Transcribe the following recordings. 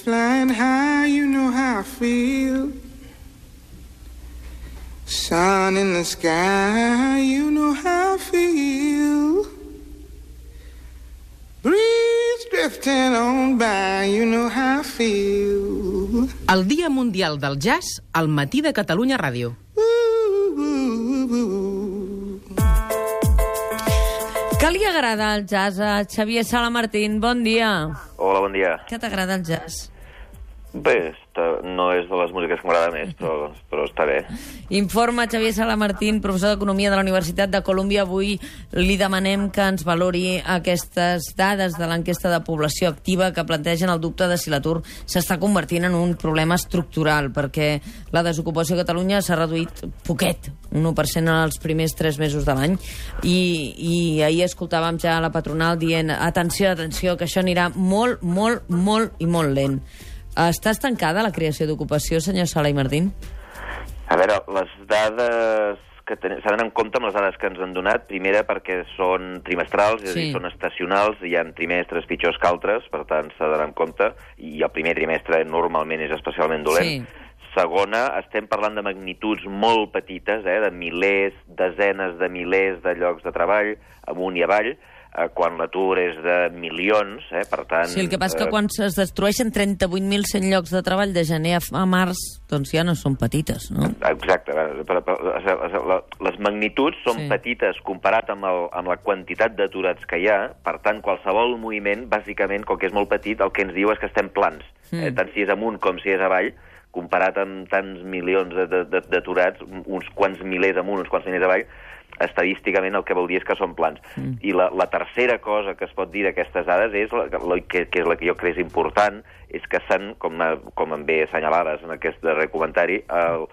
Flying high, you know how I feel. Sun in the sky, you know how I feel. Breeze drifting on by, you know how I feel. El Dia Mundial del Jazz al matí de Catalunya Ràdio. Que li agrada el jazz a Xavier Sala Martín? Bon dia. Hola, bon dia. Què t'agrada el jazz? Bé, està, no és de les músiques que m'agrada més, però, però està bé. Informa Xavier Sala Martín, professor d'Economia de la Universitat de Colúmbia. Avui li demanem que ens valori aquestes dades de l'enquesta de població activa que plantegen el dubte de si l'atur s'està convertint en un problema estructural, perquè la desocupació a Catalunya s'ha reduït poquet, un 1% en els primers tres mesos de l'any, i, i ahir escoltàvem ja la patronal dient atenció, atenció, que això anirà molt, molt, molt i molt lent. Està estancada la creació d'ocupació, senyor Sala i Martín? A veure, les dades que ten... s'han d'anar en compte amb les dades que ens han donat, primera perquè són trimestrals, és a dir, Sí. són estacionals, hi ha trimestres pitjors que altres, per tant s'ha d'anar en compte, i el primer trimestre normalment és especialment dolent. Sí. Segona, estem parlant de magnituds molt petites, eh, de milers, desenes de milers de llocs de treball, amunt i avall, eh, quan l'atur és de milions, eh, per tant... Sí, el que passa eh, que quan es destrueixen 38.100 llocs de treball de gener a març, doncs ja no són petites, no? Exacte. les magnituds són Sí. petites comparat amb, el, amb la quantitat d'aturats que hi ha, per tant, qualsevol moviment, bàsicament, com que és molt petit, el que ens diu és que estem plans. Mm. Mm. Eh, tant si és amunt com si és avall, comparat amb tants milions d'aturats, uns quants milers amunt, uns quants milers avall, estadísticament el que vol dir és que són plans. Mm. I la, la tercera cosa que es pot dir d'aquestes dades és, la, la, que, que és la que jo crec és important, és que s'han, com, com em bé assenyalades en aquest darrer comentari, el,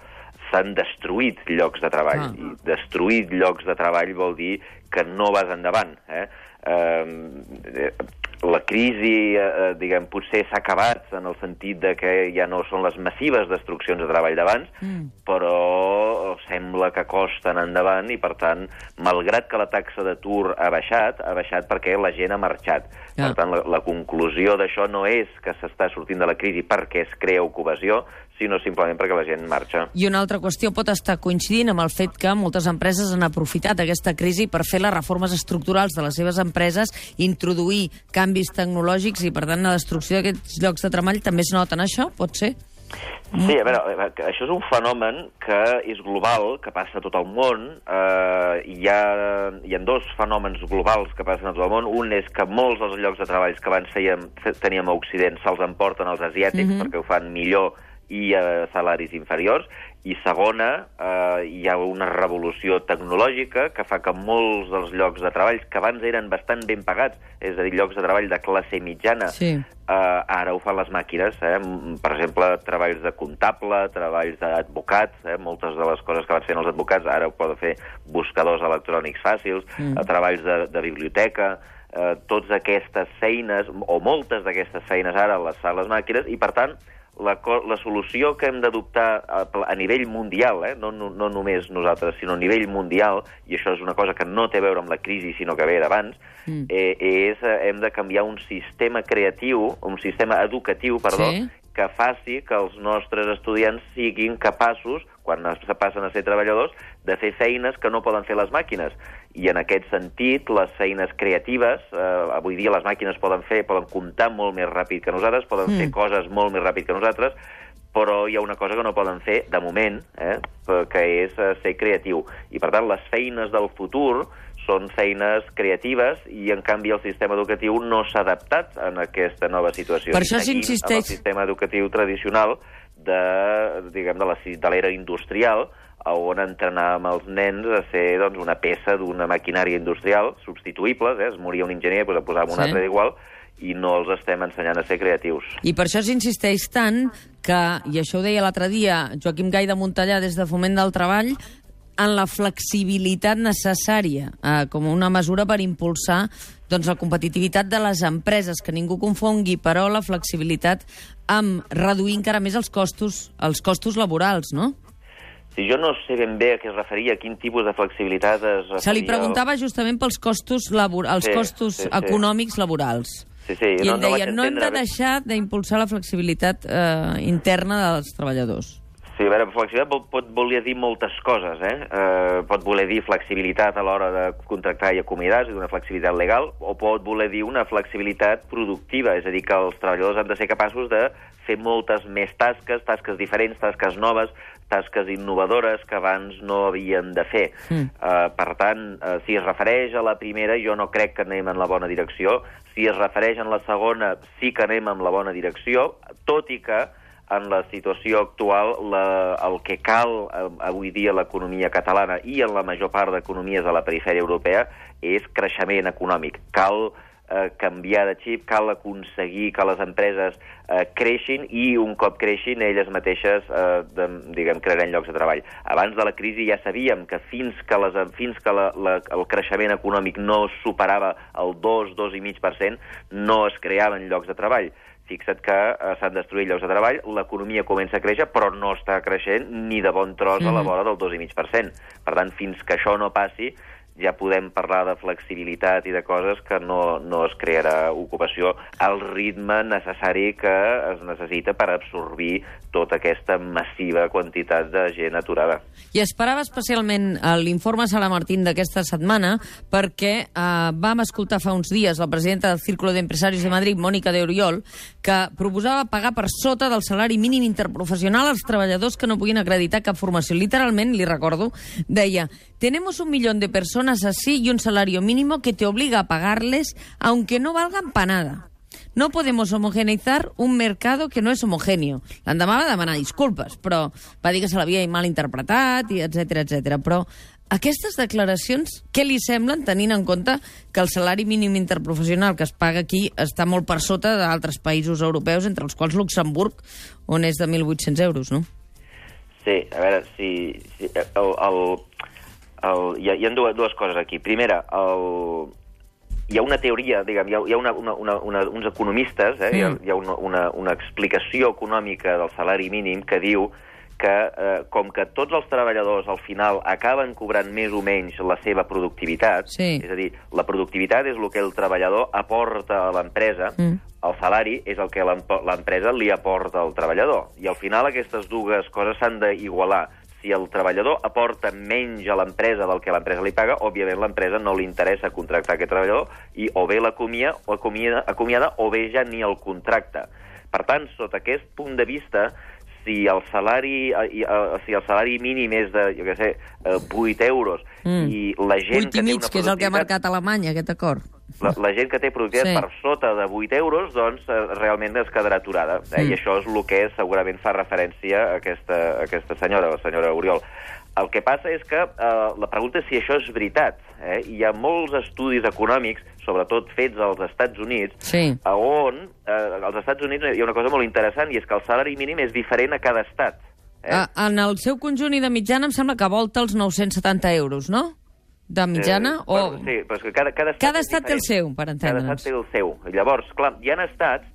s'han destruït llocs de treball. Ah. I destruït llocs de treball vol dir que no vas endavant. Eh? Eh, la crisi, eh, diguem, potser s'ha acabat en el sentit de que ja no són les massives destruccions de treball d'abans, Mm. però sembla que costen endavant i, per tant, malgrat que la taxa d'atur ha baixat, ha baixat perquè la gent ha marxat. Ja. Per tant, la, la conclusió d'això no és que s'està sortint de la crisi perquè es crea ocupació, sinó simplement perquè la gent marxa. I una altra qüestió pot estar coincidint amb el fet que moltes empreses han aprofitat aquesta crisi per fer les reformes estructurals de les seves empreses, introduir canvis tecnològics i, per tant, la destrucció d'aquests llocs de treball també es nota en això? Pot ser? Sí, a veure, que això és un fenomen que és global, que passa a tot el món. Eh, hi, ha, hi ha dos fenòmens globals que passen a tot el món. Un és que molts dels llocs de treball que abans fe- teníem a Occident se'ls emporten els asiàtics Mhm. perquè ho fan millor i a salaris inferiors. I segona, eh, hi ha una revolució tecnològica que fa que molts dels llocs de treball que abans eren bastant ben pagats, és a dir, llocs de treball de classe mitjana, Sí. Uh, ara ho fan les màquines, eh? M- per exemple, treballs de comptable, treballs d'advocats, eh? moltes de les coses que van fent els advocats ara ho poden fer buscadors electrònics fàcils, Mm. mm. treballs de, de biblioteca, eh, totes aquestes feines, o moltes d'aquestes feines ara les fan les màquines, i per tant, la, la solució que hem d'adoptar a, a nivell mundial, eh? no, no, no només nosaltres, sinó a nivell mundial, i això és una cosa que no té a veure amb la crisi, sinó que ve d'abans, Mm. eh, és, eh, hem de canviar un sistema creatiu, un sistema educatiu, perdó, Sí. que faci que els nostres estudiants siguin capaços, quan es passen a ser treballadors, de fer feines que no poden fer les màquines. I en aquest sentit, les feines creatives, eh, avui dia les màquines poden fer, poden comptar molt més ràpid que nosaltres, poden Mm. fer coses molt més ràpid que nosaltres, però hi ha una cosa que no poden fer, de moment, eh, que és eh, ser creatiu. I, per tant, les feines del futur són feines creatives i, en canvi, el sistema educatiu no s'ha adaptat en aquesta nova situació. Per això s'insisteix- el sistema educatiu tradicional de, diguem, de l'era industrial, on entrenàvem els nens a ser doncs, una peça d'una maquinària industrial, substituïbles, eh? es moria un enginyer, doncs posàvem un Sí. altre d'igual, i no els estem ensenyant a ser creatius. I per això s'insisteix tant que, i això ho deia l'altre dia Joaquim Gai de Montellà des de Foment del Treball, en la flexibilitat necessària eh, com una mesura per impulsar doncs, la competitivitat de les empreses, que ningú confongui, però, la flexibilitat amb reduir encara més els costos, els costos laborals, no? Si jo no sé ben bé a què es referia, a quin tipus de flexibilitat es referia... Se li preguntava justament pels costos, labor... els Sí, costos sí, sí. econòmics laborals. Sí, sí, I no- ell no deia, vaig no hem de entendre bé." deixar d'impulsar la flexibilitat eh, interna dels treballadors. Sí, a veure, flexibilitat pot, pot voler dir moltes coses, eh? eh? Pot voler dir flexibilitat a l'hora de contractar i acomiadar, és a dir, una flexibilitat legal, o pot voler dir una flexibilitat productiva, és a dir, que els treballadors han de ser capaços de fer moltes més tasques, tasques diferents, tasques noves, tasques innovadores que abans no havien de fer. Mm. Uh, per tant, uh, si es refereix a la primera, jo no crec que anem en la bona direcció. Si es refereix en la segona, sí que anem en la bona direcció, tot i que en la situació actual la, el que cal eh, avui dia a l'economia catalana i en la major part d'economies de la perifèria europea és creixement econòmic. Cal eh, canviar de xip, cal aconseguir que les empreses eh, creixin i un cop creixin elles mateixes eh, de, diguem, crearan llocs de treball. Abans de la crisi ja sabíem que fins que, les, fins que la, la, el creixement econòmic no superava el 2, 2,5%, no es creaven llocs de treball. Fixa't que eh, s'han destruït llocs de treball, l'economia comença a créixer, però no està creixent ni de bon tros a la vora del 2,5%. Per tant, fins que això no passi, ja podem parlar de flexibilitat i de coses que no, no es crearà ocupació al ritme necessari que es necessita per absorbir tota aquesta massiva quantitat de gent aturada. I esperava especialment eh, l'informe Sala Martín d'aquesta setmana perquè eh, vam escoltar fa uns dies la presidenta del Círculo de Empresarios de Madrid, Mònica de Oriol, que proposava pagar per sota del salari mínim interprofessional als treballadors que no puguin acreditar cap formació. Literalment, li recordo, deia Tenemos un millón de personas así y un salario mínimo que te obliga a pagarles aunque no valgan para nada. No podemos homogeneizar un mercado que no és homogèneo. L'endemà va demanar disculpes, però va dir que se l'havia mal interpretat, i etc etc. Però aquestes declaracions, què li semblen, tenint en compte que el salari mínim interprofessional que es paga aquí està molt per sota d'altres països europeus, entre els quals Luxemburg, on és de 1.800 euros, no? Sí, a veure, si, si el, el, el, hi, ha, hi ha dues, dues coses aquí. Primera, el, hi ha una teoria, diguem, hi ha, hi ha una, una, una, una, uns economistes, eh, mm. hi ha, hi ha una, una, una explicació econòmica del salari mínim que diu que eh, com que tots els treballadors al final acaben cobrant més o menys la seva productivitat, Sí. és a dir, la productivitat és el que el treballador aporta a l'empresa, Mm. el salari és el que l'emp- l'empresa li aporta al treballador. I al final aquestes dues coses s'han d'igualar. Si el treballador aporta menys a l'empresa del que l'empresa li paga, òbviament l'empresa no li interessa contractar aquest treballador i o bé l'acomia o acomiada, acomiada o bé ja ni el contracta. Per tant, sota aquest punt de vista, si el salari, eh, eh, si el salari mínim és de, jo què sé, eh, 8 euros Mm. i la gent 8 que i té mig, una que és el que ha marcat Alemanya, aquest acord. La, la gent que té productivitat Sí. per sota de 8 euros, doncs eh, realment es quedarà aturada. Eh? Mm. I això és el que segurament fa referència a aquesta, a aquesta senyora, la senyora Oriol. El que passa és que eh, la pregunta és si això és veritat. Eh? Hi ha molts estudis econòmics, sobretot fets als Estats Units, Sí. on eh, als Estats Units hi ha una cosa molt interessant i és que el salari mínim és diferent a cada estat. Eh? Ah, en el seu conjunt i de mitjana em sembla que volta els 970 euros, no? De mitjana? Eh, o... bueno, sí, però és que cada, cada estat, Cada estat té el seu, per Cada entendre'ns. estat té el seu. Llavors, clar, hi ha estats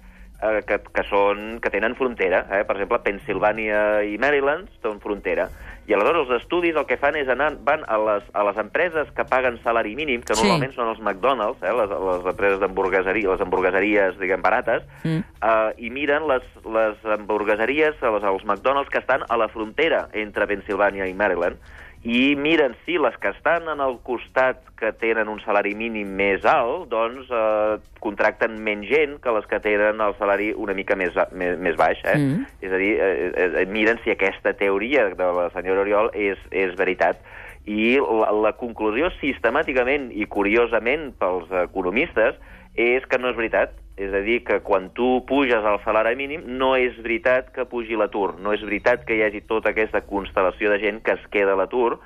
eh, que, que, són, que tenen frontera. Eh? Per exemple, Pensilvània i Maryland tenen frontera. I aleshores els estudis el que fan és anar, van a les, a les empreses que paguen salari mínim, que Sí. normalment són els McDonald's, eh? les, les empreses d'hamburgueseria, les hamburgueseries, diguem, barates, Mm. eh, i miren les, les hamburgueseries, els, els McDonald's que estan a la frontera entre Pensilvània i Maryland, i miren si les que estan en el costat que tenen un salari mínim més alt, doncs eh, contracten menys gent que les que tenen el salari una mica més, més, més baix. Eh? Mm. És a dir, eh, eh, miren si aquesta teoria de la senyora Oriol és, és veritat. I la, la conclusió sistemàticament i curiosament pels economistes és que no és veritat. És a dir, que quan tu puges el salari mínim no és veritat que pugi l'atur. No és veritat que hi hagi tota aquesta constel·lació de gent que es queda a l'atur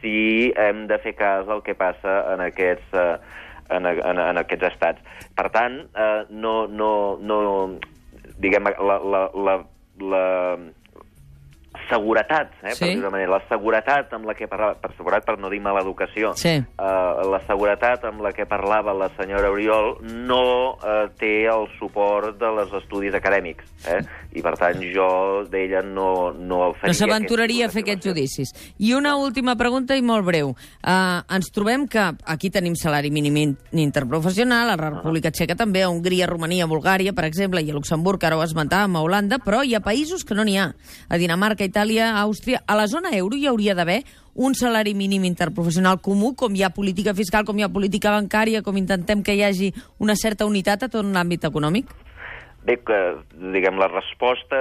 si hem de fer cas del que passa en aquests, eh, en, en, en aquests estats. Per tant, eh, no, no, no, diguem, la, la, la, la seguretat, eh, Sí. per dir-ho d'una manera, la seguretat amb la que parlava, per seguretat per no dir mala educació, Sí. eh, la seguretat amb la que parlava la senyora Oriol no eh, té el suport dels estudis acadèmics, eh? i per tant jo d'ella no, no faria... No s'aventuraria a fer aquests judicis. I una última pregunta i molt breu. Uh, ens trobem que aquí tenim salari mínim in- interprofessional, a la República Txeca també, a Hongria, Romania, Bulgària, per exemple, i a Luxemburg, que ara ho esmentàvem, a Holanda, però hi ha països que no n'hi ha. A Dinamarca, Itàlia, Àustria... A la zona euro hi hauria d'haver un salari mínim interprofessional comú, com hi ha política fiscal, com hi ha política bancària, com intentem que hi hagi una certa unitat a tot l'àmbit econòmic? Bé, que, diguem, la resposta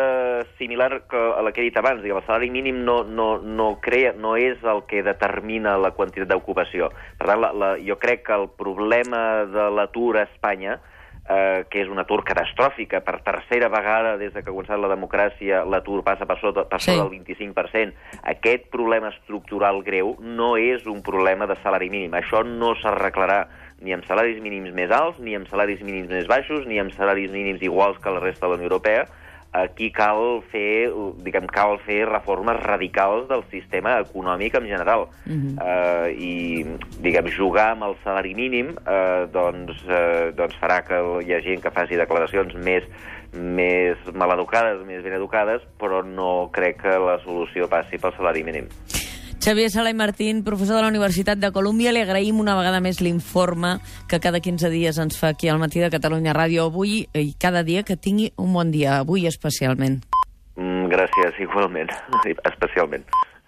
similar que a la que he dit abans, diguem, el salari mínim no, no, no, crea, no és el que determina la quantitat d'ocupació. Per tant, la, la, jo crec que el problema de l'atur a Espanya, eh, que és un atur catastròfic, que per tercera vegada des de que ha començat la democràcia l'atur passa per sota, per Sí. sota del 25%, aquest problema estructural greu no és un problema de salari mínim. Això no s'arreglarà ni amb salaris mínims més alts, ni amb salaris mínims més baixos, ni amb salaris mínims iguals que la resta de la Unió Europea. Aquí cal fer, diguem, cal fer reformes radicals del sistema econòmic en general. Uh -huh. uh, I, diguem, jugar amb el salari mínim uh, doncs, uh, doncs farà que hi hagi gent que faci declaracions més més maleducades, més ben educades, però no crec que la solució passi pel salari mínim. Xavier Sala i Martín, professor de la Universitat de Colúmbia, li agraïm una vegada més l'informe que cada 15 dies ens fa aquí al Matí de Catalunya Ràdio avui i cada dia que tingui un bon dia, avui especialment. Mm, gràcies, igualment, especialment.